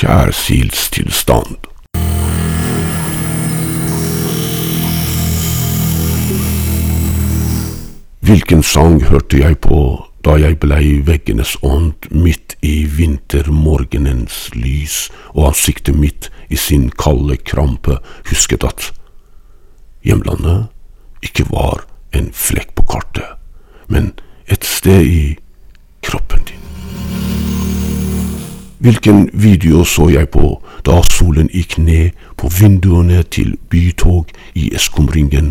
skjærsildstilstand. Hvilken sang hørte jeg på da jeg blei veggenes ånd midt i vintermorgenens lys, og ansiktet mitt i sin kalde krampe husket at hjemlandet ikke var en flekk på kartet, men et sted i kroppen din. Hvilken video så jeg på da solen gikk ned på vinduene til bytog i Eskumringen,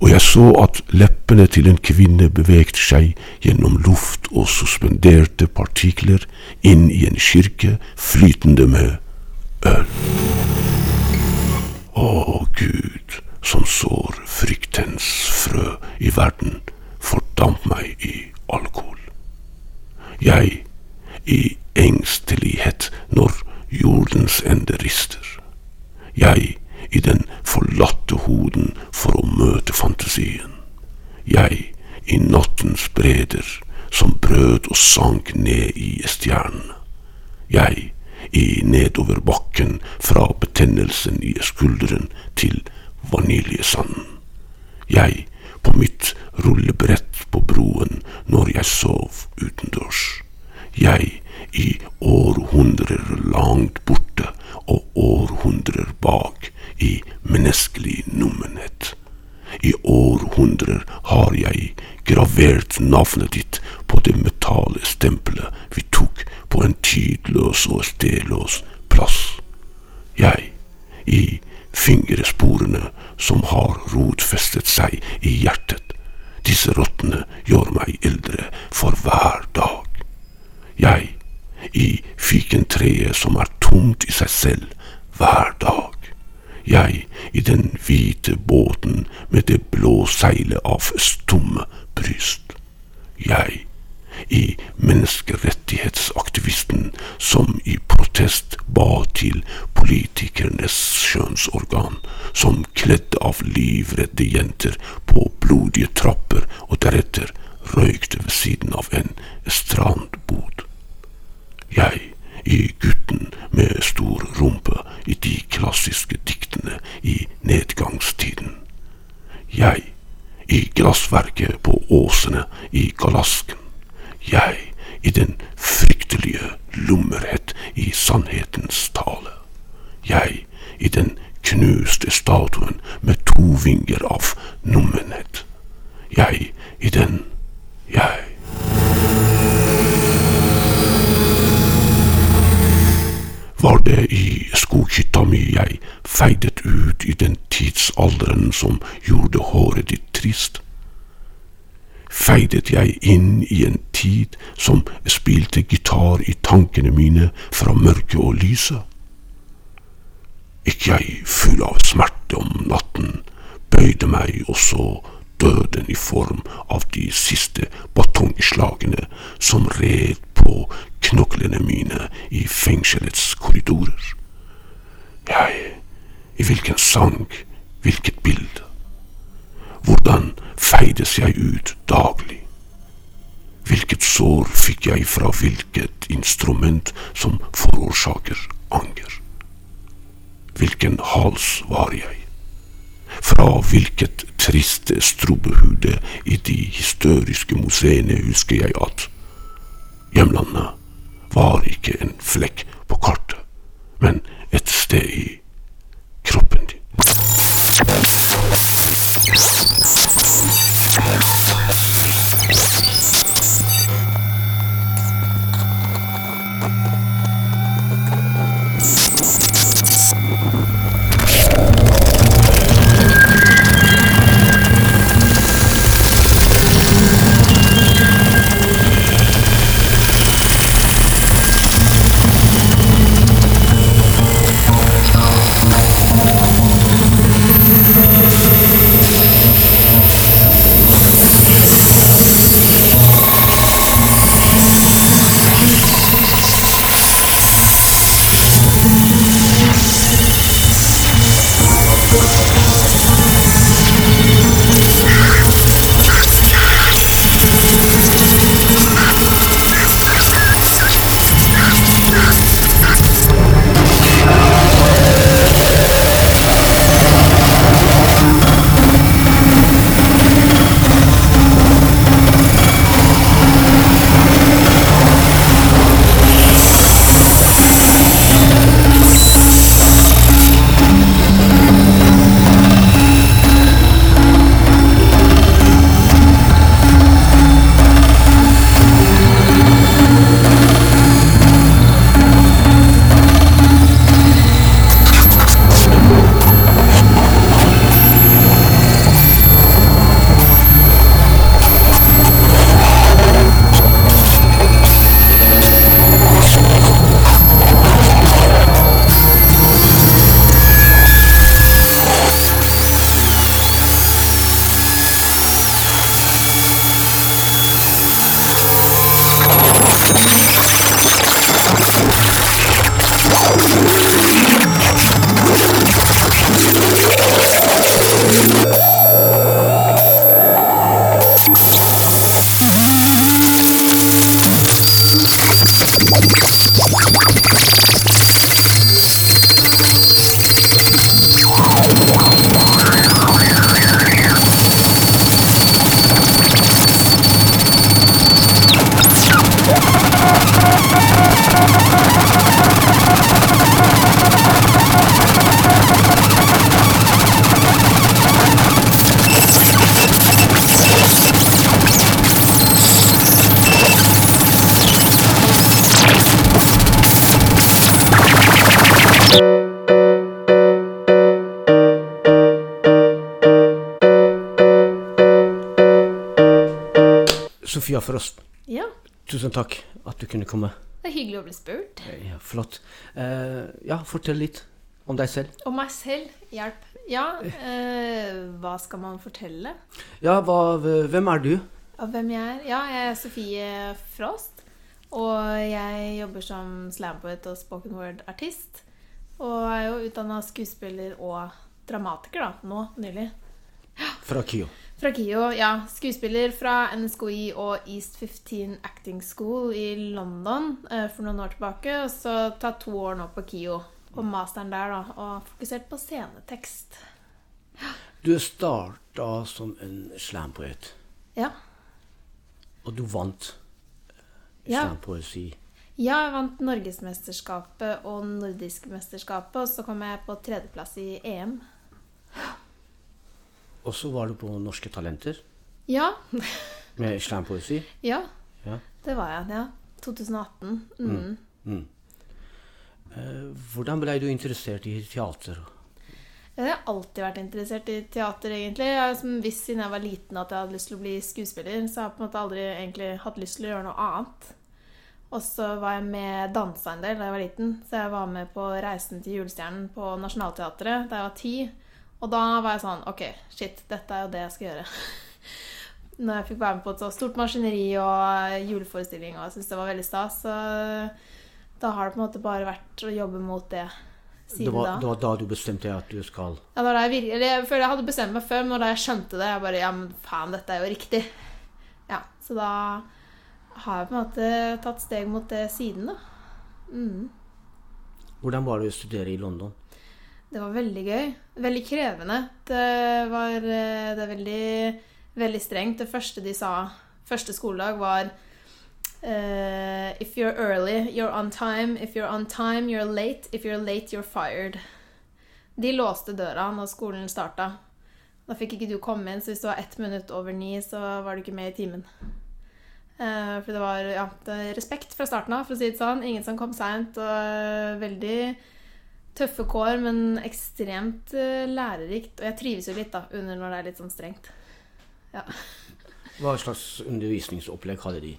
og jeg så at leppene til en kvinne beveget seg gjennom luft og suspenderte partikler inn i en kirke flytende med øl. Å Gud, som sår fryktens frø i verden, fordamp meg i alkohol. Jeg i engstelighet når jordens ende rister. Jeg i den forlatte hoden for å møte fantasien. Jeg i nattens breder som brød og sank ned i stjernen. Jeg i nedoverbakken fra betennelsen i skulderen til vaniljesanden. Jeg på mitt rullebrett på broen når jeg sov utendørs. Jeg i århundrer langt borte og århundrer bak i menneskelig nummenhet. I århundrer har jeg gravert navnet ditt på det metalstempelet vi tok på en tidløs og stedløs plass. Jeg i fingersporene som har rotfestet seg i hjertet. Disse rottene gjør meg eldre for hver dag. Jeg i fikentreet som er tomt i seg selv hver dag. Jeg i den hvite båten med det blå seilet av stumme bryst. Jeg i menneskerettighetsaktivisten som i protest ba til politikernes skjønnsorgan, som kledde av livredde jenter på blodige trapper og deretter røykte ved siden av en strandbod. Jeg i gutten med stor rumpe i de klassiske diktene i nedgangstiden. Jeg i glassverket på åsene i Galasken. Jeg i den fryktelige lummerhet i sannhetens tale. Jeg i den knuste statuen med to vinger av nummenhet. Jeg i den jeg. Var det i skoghytta mi jeg feidet ut i den tidsalderen som gjorde håret ditt trist? feidet jeg inn i en tid som spilte gitar i tankene mine fra mørket og lyset. Gikk jeg full av smerte om natten, bøyde meg og så døden i form av de siste batongslagene som red på knoklene mine i fengselets korridorer. Jeg, i hvilken sang, hvilket bilde? Hvordan feides jeg ut daglig? Hvilket sår fikk jeg fra hvilket instrument som forårsaker anger? Hvilken hals var jeg? Fra hvilket triste strubehude i de historiske museene husker jeg at hjemlandet var ikke en flekk på kartet, men et sted i tusen takk at du kunne komme. det er hyggelig å bli spurt. Ja, flott. Uh, ja, fortell litt om deg selv. Om meg selv. Hjelp. Ja, uh, hva skal man fortelle? Ja, hva, hvem er du? Hvem jeg er? Ja, jeg er Sofie Frost. Og jeg jobber som slampoet og spoken word-artist. Og er jo utdanna skuespiller og dramatiker, da, nå nylig. Fra KIO. Fra KIO, ja. Skuespiller fra NSKI og East 15 Acting School i London eh, for noen år tilbake. Og så tatt to år nå på KIO, på masteren der, da, og fokusert på scenetekst. Du starta som en slampoet, Ja. og du vant Ja. slampoesi. Ja, jeg vant Norgesmesterskapet og Nordiskmesterskapet, og så kom jeg på tredjeplass i EM. Og så var du på Norske Talenter Ja. med slampoesi. ja. Ja. Det var jeg. Ja. 2018. Mm. Mm. Eh, hvordan ble du interessert i teater? Jeg har alltid vært interessert i teater, egentlig. Jeg har visst siden jeg var liten at jeg hadde lyst til å bli skuespiller, så jeg har på en måte aldri egentlig hatt lyst til å gjøre noe annet. Og så var jeg med dansa en del da jeg var liten, så jeg var med på Reisen til julestjernen på Nationaltheatret da jeg var ti. Og da var jeg sånn OK, shit, dette er jo det jeg skal gjøre. Når jeg fikk være med på et så stort maskineri og juleforestilling, og jeg syntes det var veldig stas, så da har det på en måte bare vært å jobbe mot det siden Det var, da. det var da du bestemte deg at du skal Ja, da da jeg, virkelig, jeg føler jeg hadde bestemt meg før, men da jeg skjønte det, jeg bare Ja, men faen, dette er jo riktig. Ja, Så da har jeg på en måte tatt steg mot det siden, da. Mm. Hvordan var det å studere i London? Det var veldig gøy. Veldig krevende. Det var eh, det er veldig, veldig strengt. Det første de sa første skoledag, var uh, If you're early, you're on time. If you're on time, you're late. If you're late, you're fired. De låste døra når skolen starta. Da fikk ikke du komme inn, så hvis du var ett minutt over ni, så var du ikke med i timen. Uh, for det var ja, det respekt fra starten av, for å si det sånn. Ingen som kom seint. Og veldig tøffe kår, men ekstremt eh, lærerikt. Og jeg trives jo litt da, under når det er litt sånn strengt. Ja. Hva slags undervisningsopplegg hadde de?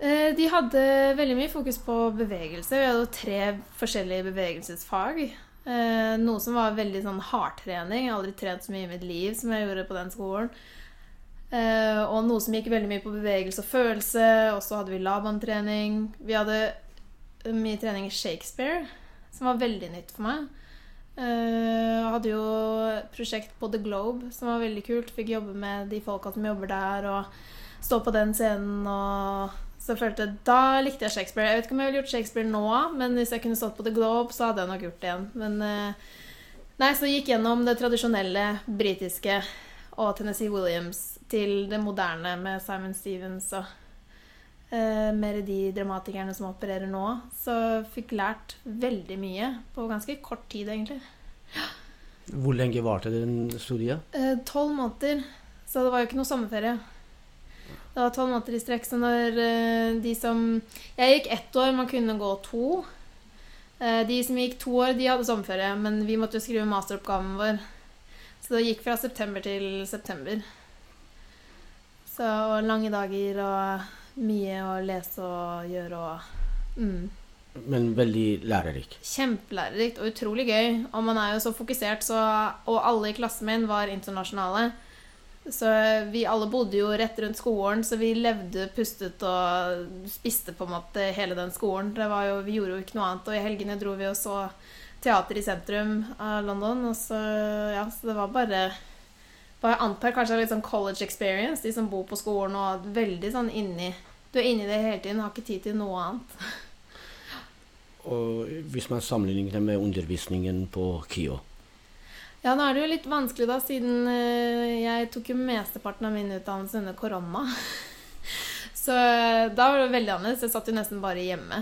Eh, De hadde veldig mye fokus på bevegelse. Vi hadde tre forskjellige bevegelsesfag. Eh, Noe som var veldig sånn hardtrening. Jeg har aldri trent så mye i mitt liv som jeg gjorde på den skolen. Og noe som gikk veldig mye på bevegelse og følelse. Og så hadde vi Laban-trening. Vi hadde mye trening i Shakespeare, som var veldig nytt for meg. Uh, hadde jo prosjekt på The Globe som var veldig kult. Fikk jobbe med de folka som jobber der, og stå på den scenen og så følte, Da likte jeg Shakespeare. Jeg vet ikke om jeg ville gjort Shakespeare nå, men hvis jeg kunne stått på The Globe, så hadde jeg nok gjort det igjen. Men uh, Nei, så gikk gjennom det tradisjonelle britiske og Tennessee Williams til det moderne med Simon Stevens og eh, mer de dramatikerne som opererer nå. Så fikk lært veldig mye på ganske kort tid, egentlig. Hvor lenge varte den studien? Tolv uh, måneder. Så det var jo ikke noe sommerferie. Det var tolv måneder i strekk. Så når uh, de som Jeg gikk ett år, man kunne gå to. Eh, de som gikk to år, de hadde sommerferie, men vi måtte jo skrive masteroppgaven vår. Så det gikk fra september til september. Så og lange dager og mye å lese og gjøre og mm. Men veldig lærerik. Kjempelærerikt og utrolig gøy. Og man er jo så fokusert, så Og alle i klassen min var internasjonale. Så vi alle bodde jo rett rundt skolen, så vi levde, pustet og spiste på en måte hele den skolen. Det var jo, vi gjorde jo ikke noe annet. Og i helgene dro vi og så teater i sentrum av London. Og så, ja, så det var bare bare Jeg antar kanskje litt sånn college experience, de som bor på skolen og er veldig sånn inni Du er inni det hele tiden, har ikke tid til noe annet. Og hvis man sammenligner det med undervisningen på KIO Ja, nå er det jo litt vanskelig, da, siden eh, jeg tok jo mesteparten av min utdannelse under korona. Så eh, da var det veldig annerledes. Jeg satt jo nesten bare hjemme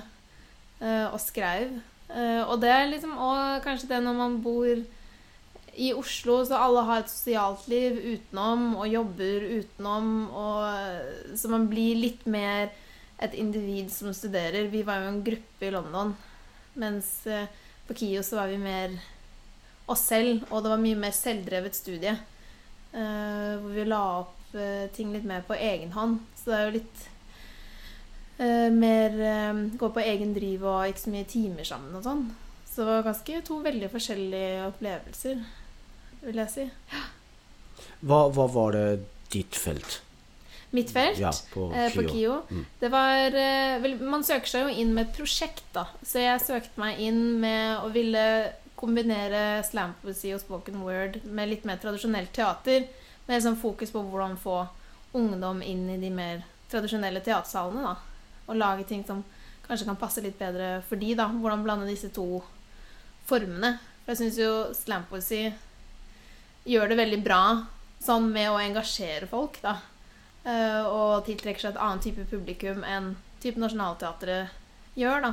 eh, og skrev. Og det er liksom òg kanskje det når man bor i Oslo, så alle har et sosialt liv utenom og jobber utenom, og så man blir litt mer et individ som studerer. Vi var jo en gruppe i London, mens eh, på KIO så var vi mer oss selv, og det var mye mer selvdrevet studie. Uh, hvor vi la opp uh, ting litt mer på egen hånd. Så det er jo litt uh, mer eh, Gå på egen driv og ikke så mye timer sammen og sånn. Så det var ganske to veldig forskjellige opplevelser, vil jeg si. Hva, hva var det ditt felt? Mitt felt Ja, på eh, på KIO. KIO. Mm. Det var eh, vel, Man søker seg jo inn med et prosjekt, da. Så jeg søkte meg inn med å ville kombinere slampoesi og spoken word med litt mer tradisjonelt teater. Med sånn fokus på hvordan få ungdom inn i de mer tradisjonelle teatersalene. da. Og lage ting som kanskje kan passe litt bedre for de, da. Hvordan blande disse to formene. For jeg syns jo slampoesi gjør det veldig bra sånn med å engasjere folk, da. Eh, og tiltrekker seg et annet type publikum enn type Nationaltheatret gjør. da.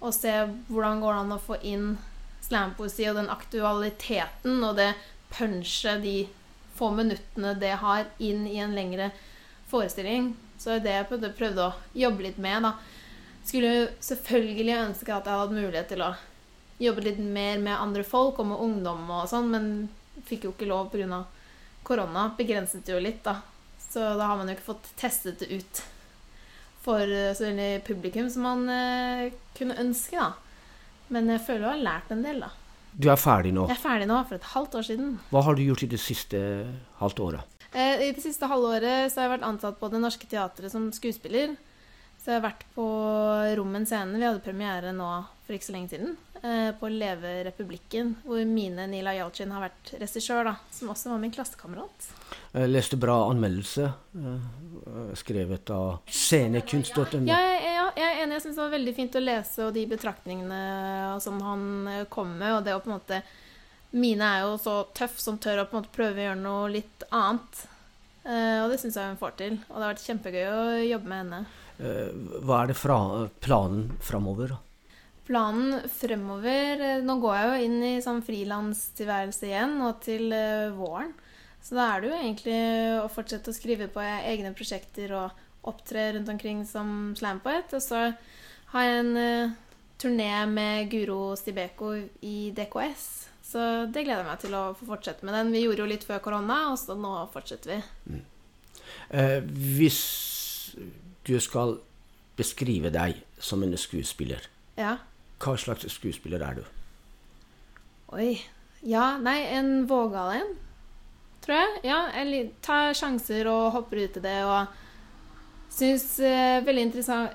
Og se hvordan går det an å få inn slampoesi og den aktualiteten og det punchet de få minuttene det har, inn i en lengre forestilling. Så er det jeg prøvde å jobbe litt med. da. Skulle selvfølgelig ønske at jeg hadde mulighet til å jobbe litt mer med andre folk og med ungdom og sånn, men fikk jo ikke lov pga. korona. Begrenset jo litt, da. Så da har man jo ikke fått testet det ut for eh, så veldig publikum som man eh, kunne ønske, da. Men jeg føler jeg har lært en del, da. Du er ferdig nå. Jeg er ferdig nå for et halvt år siden. Hva har du gjort i det siste halvt året? Eh, I det siste halvåret så har jeg vært ansatt på Det Norske Teatret som skuespiller. Så jeg har vært på Rommen scene. Vi hadde premiere nå for ikke så lenge siden. Eh, På Leve Republikken, hvor Mine Nila Yalcin har vært regissør, da. Som også var min klassekamerat. Jeg leste bra anmeldelse eh, skrevet av scenekunst.no. Ja, jeg, ja, jeg er enig. Jeg syns det var veldig fint å lese og de betraktningene som han eh, kom med. Og det å på en måte Mine er jo så tøff som tør å på en måte prøve å gjøre noe litt annet. Og det syns jeg hun får til. Og det har vært kjempegøy å jobbe med henne. Hva er det fra, planen framover? da? Planen fremover eh, Nå går jeg jo inn i sånn frilanstilværelse igjen, og til eh, våren. Så da er det jo egentlig å fortsette å skrive på egne prosjekter og opptre rundt omkring som slampoet. Og så har jeg en eh, turné med Guro Stibeko i DKS. Så det gleder jeg meg til å få fortsette med den. Vi gjorde jo litt før korona, og så nå fortsetter vi. Eh, hvis du skal beskrive deg som en skuespiller, Ja. Hva slags skuespiller er du? Oi. Ja, nei, en vågal en, tror jeg. Ja, jeg tar sjanser og hopper ut i det og syns eh, veldig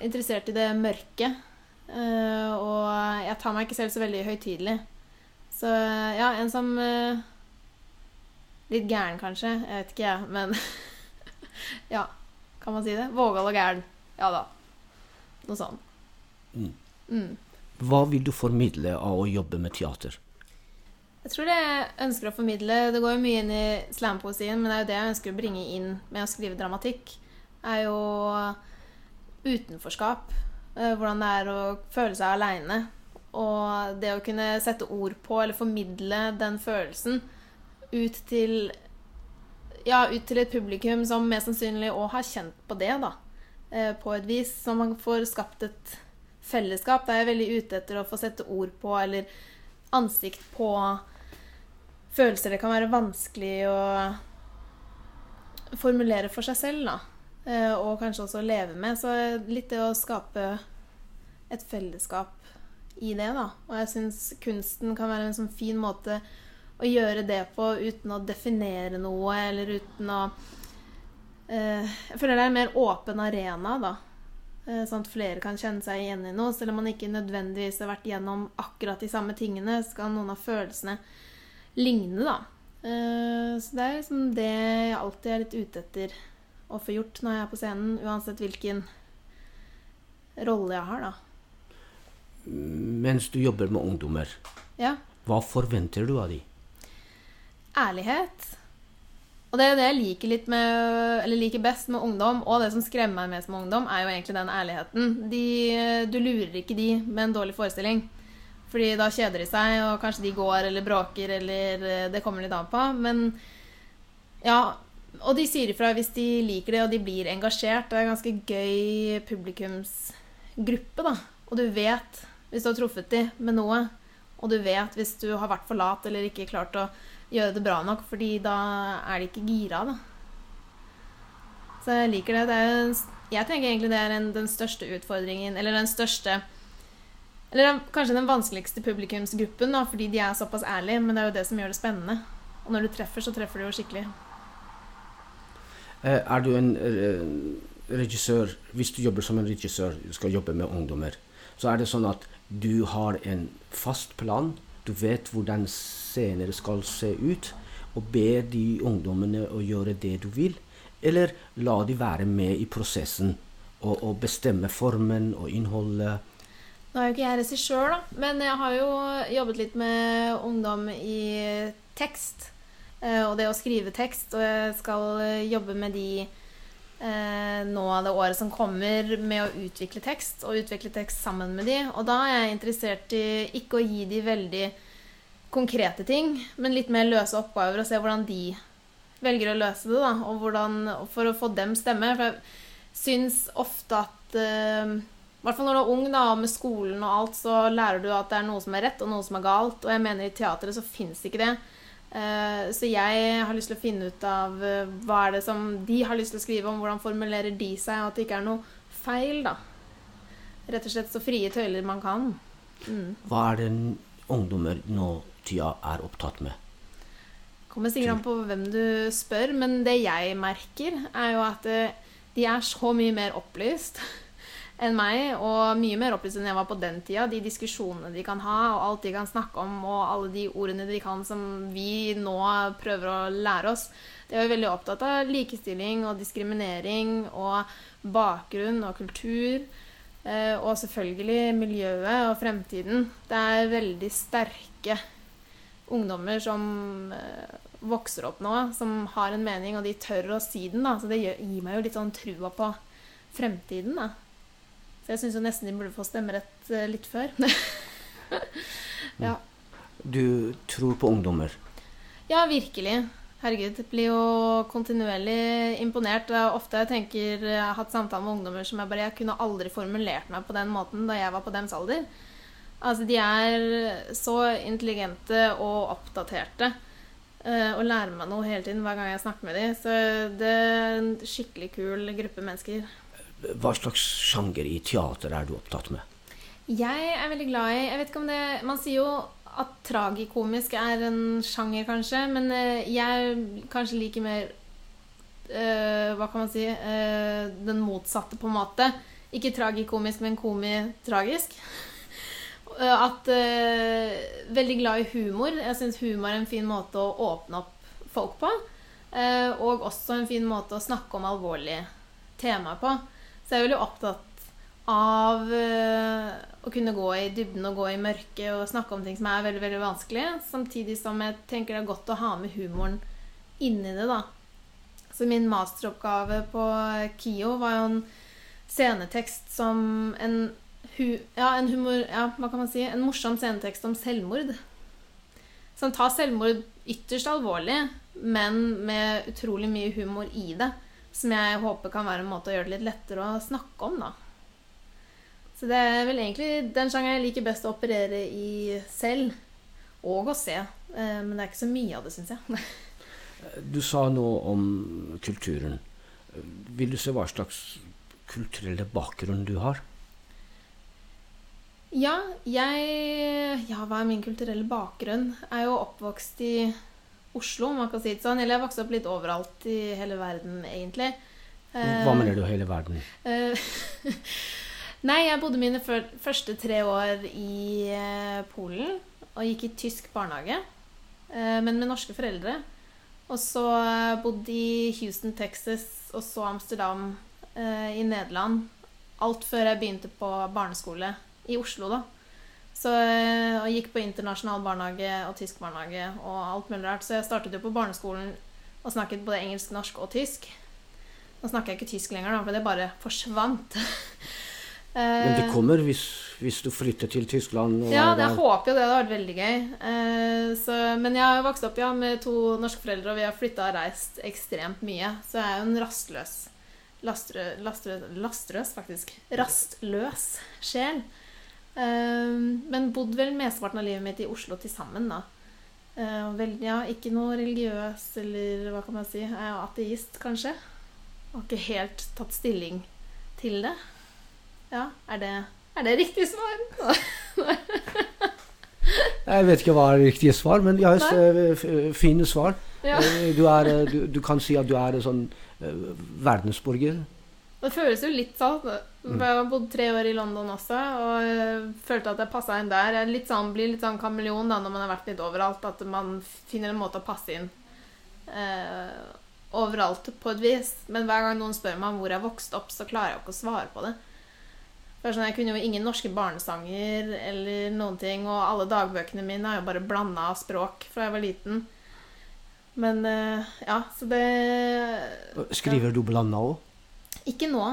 interessert i det mørke. Eh, og jeg tar meg ikke selv så veldig høytidelig. Så ja, en som eh, Litt gæren, kanskje. Jeg vet ikke, jeg. Men ja, kan man si det? Vågal og gæren. Ja da. Noe sånt. Mm. Mm. Hva vil du formidle av å jobbe med teater? Jeg tror det jeg ønsker å formidle Det går jo mye inn i slampoesien, men det er jo det jeg ønsker å bringe inn med å skrive dramatikk. er jo utenforskap. eh, Hvordan det er å føle seg aleine. Og det å kunne sette ord på, eller formidle den følelsen ut til Ja, ut til et publikum som mest sannsynlig òg har kjent på det, da. eh, På et vis. Så man får skapt et fellesskap. Da er jeg veldig ute etter å få sette ord på, eller ansikt på følelser det kan være vanskelig å formulere for seg selv, da. Eh, Og kanskje også leve med. Så litt det å skape et fellesskap i det, da. Og jeg syns kunsten kan være en sånn fin måte å gjøre det på uten å definere noe, eller uten å eh, Jeg føler det er en mer åpen arena, da. Eh, Sånn at flere kan kjenne seg igjen i noe. Selv om man ikke nødvendigvis har vært gjennom akkurat de samme tingene, skal noen av følelsene ligne, da. Eh, Så det er liksom det jeg alltid er litt ute etter å få gjort når jeg er på scenen, uansett hvilken rolle jeg har, da. Mens du jobber med ungdommer, Ja. hva forventer du av dem? ærlighet. Og det er det jeg liker, litt med, liker best med ungdom, og det som skremmer meg mest med ungdom, er jo egentlig den ærligheten. De, du lurer ikke de med en dårlig forestilling. Fordi da kjeder de seg, og kanskje de går eller bråker, eller eh, Det kommer litt an på. Men ja Og de sier ifra hvis de liker det, og de blir engasjert. Det er en ganske gøy publikumsgruppe, da. Og du vet hvis du har truffet de med noe, og du vet hvis du har vært for lat eller ikke klart å gjøre det bra nok, fordi da er de ikke gira, da. Så jeg liker det. det er, jeg tenker egentlig det er en, den største utfordringen, eller den største Eller den, kanskje den vanskeligste publikumsgruppen, da, fordi de er såpass ærlige, men det er jo det som gjør det spennende. Og når du treffer, så treffer du jo skikkelig. Eh, Er du en eh, regissør Hvis du jobber som en regissør, du skal jobbe med ungdommer, så er det sånn at du har en fast plan. Du vet hvordan scener skal se ut, og ber de ungdommene å gjøre det du vil. Eller la de være med i prosessen og, og bestemme formen og innholdet. Nå er jo ikke jeg regissør, da, men jeg har jo jobbet litt med ungdom i tekst. eh, Og det å skrive tekst. Og jeg skal jobbe med de eh, nå det året som kommer, med å utvikle tekst. Og utvikle tekst sammen med de. Og da er jeg interessert i ikke å gi de veldig konkrete ting, men litt mer løse oppgaver, og se hvordan de velger å løse det. da, og hvordan, For å få dem stemme. For jeg syns ofte at eh, i hvert fall når du er ung da, og med skolen og alt, så lærer du at det er noe som er rett og noe som er galt. Og jeg mener i teatret så fins ikke det. Eh, så jeg har lyst til å finne ut av eh, hva er det som de har lyst til å skrive om, hvordan formulerer de seg, og at det ikke er noe feil, da. Rett og slett så frie tøyler man kan. Mm. Hva er det ungdommer nå tida er opptatt med? Kommer sikkert an på hvem du spør, men det jeg merker, er jo at eh, de er så mye mer opplyst enn meg, og mye mer opplyst enn jeg var på den tida. De diskusjonene de kan ha, og alt de kan snakke om, og alle de ordene de kan som vi nå prøver å lære oss. De er jo veldig opptatt av likestilling og diskriminering og bakgrunn og kultur. eh, Og selvfølgelig miljøet og fremtiden. Det er veldig sterke ungdommer som eh, vokser opp nå, som har en mening, og de tør å si den. da, Så det gir meg jo litt sånn trua på fremtiden. da. Så jeg syns nesten de burde få stemmerett eh, litt før. ja. Du tror på ungdommer. ja, virkelig. Herregud, jeg blir jo kontinuerlig imponert. Det er ofte jeg tenker Jeg har hatt samtaler med ungdommer som jeg bare Jeg kunne aldri formulert meg på den måten da jeg var på deres alder. Altså, de er så intelligente og oppdaterte. eh, Og lærer meg noe hele tiden hver gang jeg snakker med dem. Så det er en skikkelig kul gruppe mennesker. Hva slags sjanger i teater er du opptatt med? Jeg er veldig glad i Jeg vet ikke om det Man sier jo at tragikomisk er en sjanger, kanskje, men eh, jeg kanskje liker mer øh, Hva kan man si øh, Den motsatte, på en måte. Ikke tragikomisk, men komitragisk. At øh, Veldig glad i humor. Jeg syns humor er en fin måte å åpne opp folk på. og også en fin måte å snakke om alvorlige temaer på. Så jeg er veldig opptatt av eh, å kunne gå i dybden og gå i mørket og snakke om ting som er veldig veldig vanskelig. Samtidig som jeg tenker det er godt å ha med humoren inni det. da. Så min masteroppgave på KIO var jo en scenetekst som en, hu, ja, en humor, ja, hva kan man si, en morsom scenetekst om selvmord. Som tar selvmord ytterst alvorlig, men med utrolig mye humor i det. Som jeg håper kan være en måte å gjøre det litt lettere å snakke om, da. Så det er vel egentlig den sjangeren jeg liker best å operere i selv. Og å se. Eh, Men det er ikke så mye av det, syns jeg. Du sa noe om kulturen. Vil du se hva slags kulturelle bakgrunn du har? Ja, jeg Ja, hva er min kulturelle bakgrunn? Jeg er jo oppvokst i Oslo, om man kan si det sånn. Eller jeg vokste opp litt overalt i hele verden, egentlig. Hva mener du hele verden? Eh, Nei, jeg bodde mine første tre år i eh, Polen og gikk i tysk barnehage, eh, men med norske foreldre. Og så eh, bodde i Houston, Texas, og så Amsterdam eh, i Nederland. Alt før jeg begynte på barneskole i Oslo, da. Så, jeg og gikk på internasjonal barnehage og tysk barnehage og alt mulig rart. Så jeg startet jo på barneskolen og snakket både engelsk, norsk og tysk. Nå snakker jeg ikke tysk lenger, da, for det bare forsvant. Men det Eh, kommer hvis, hvis du flytter til Tyskland? Ja, jeg håper jo det. Det hadde vært veldig gøy. Eh, så, men jeg har jo vokst opp ja, med to norske foreldre, og vi har flytta og reist ekstremt mye. Så jeg er jo en rastløs lastrø, lastrø, Lastrøs, faktisk. Rastløs sjel. Eh, men bodd vel mesteparten av livet mitt i Oslo til sammen, da. Eh, vel, ja, ikke noe religiøs, eller hva kan man si. Jeg er ateist, kanskje. har ikke helt tatt stilling til det. Ja, er det, er det riktig svar? Jeg vet ikke hva er riktig svar, men jeg har eh, fine svar. Ja. Eh, Du, er, eh, du, du kan si at du er en sånn verdensborger. Det føles jo litt sånn. Jeg har bodd tre år i London også, og følte at jeg passa inn der. Jeg sånn, blir litt sånn kameleon da, når man har vært litt overalt, at man finner en måte å passe inn eh, overalt på et vis. Men hver gang noen spør meg hvor jeg vokste opp, så klarer jeg ikke å svare på det. Sånn, Jeg kunne jo ingen norske barnesanger eller noen ting, og alle dagbøkene mine er jo bare blanda av språk fra jeg var liten. Men eh, ja, så det Skriver du blanda òg? Ikke nå.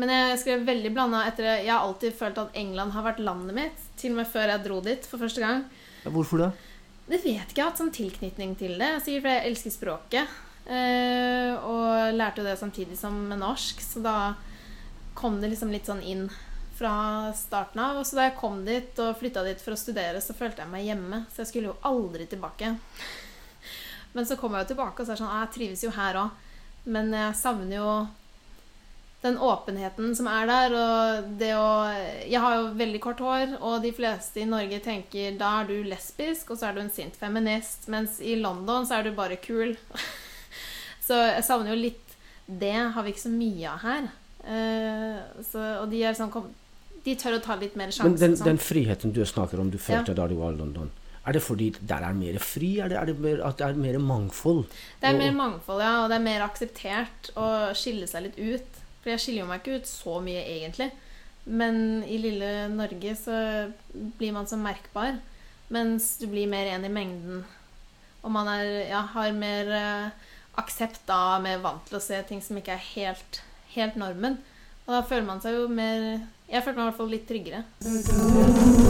Men jeg skrev veldig blanda etter det. Jeg har alltid følt at England har vært landet mitt. Til og med før jeg dro dit for første gang. Hvorfor det? Det vet ikke, jeg har hatt sånn tilknytning til det. Sikkert fordi jeg elsker språket. Eh, og lærte jo det samtidig som med norsk, så da kom det liksom litt sånn inn fra starten av. Og så da jeg kom dit og flytta dit for å studere, så følte jeg meg hjemme. Så jeg skulle jo aldri tilbake. Men så kom jeg jo tilbake og så er det sånn «Ah, Jeg trives jo her òg. Men jeg savner jo den åpenheten som er der, og det å Jeg har jo veldig kort hår, og de fleste i Norge tenker da er du lesbisk, og så er du en sint feminist, mens i London så er du bare kul. så jeg savner jo litt Det har vi ikke så mye av her. Uh, så, og de er sånn De tør å ta litt mer Men den, sånn. den friheten du snakker om du følte da du var i London, er det fordi der er mer fri? Er det, er det mer, at det er mer mangfold? Det er mer mangfold, ja, og det er mer akseptert å skille seg litt ut. For jeg skiller jo meg ikke ut så mye, egentlig. Men i lille Norge så blir man så merkbar. Mens du blir mer en i mengden. Og man er, ja, har mer eh, aksept da, mer vant til å se ting som ikke er helt, helt normen. Og da føler man seg jo mer Jeg føler meg i hvert fall litt tryggere.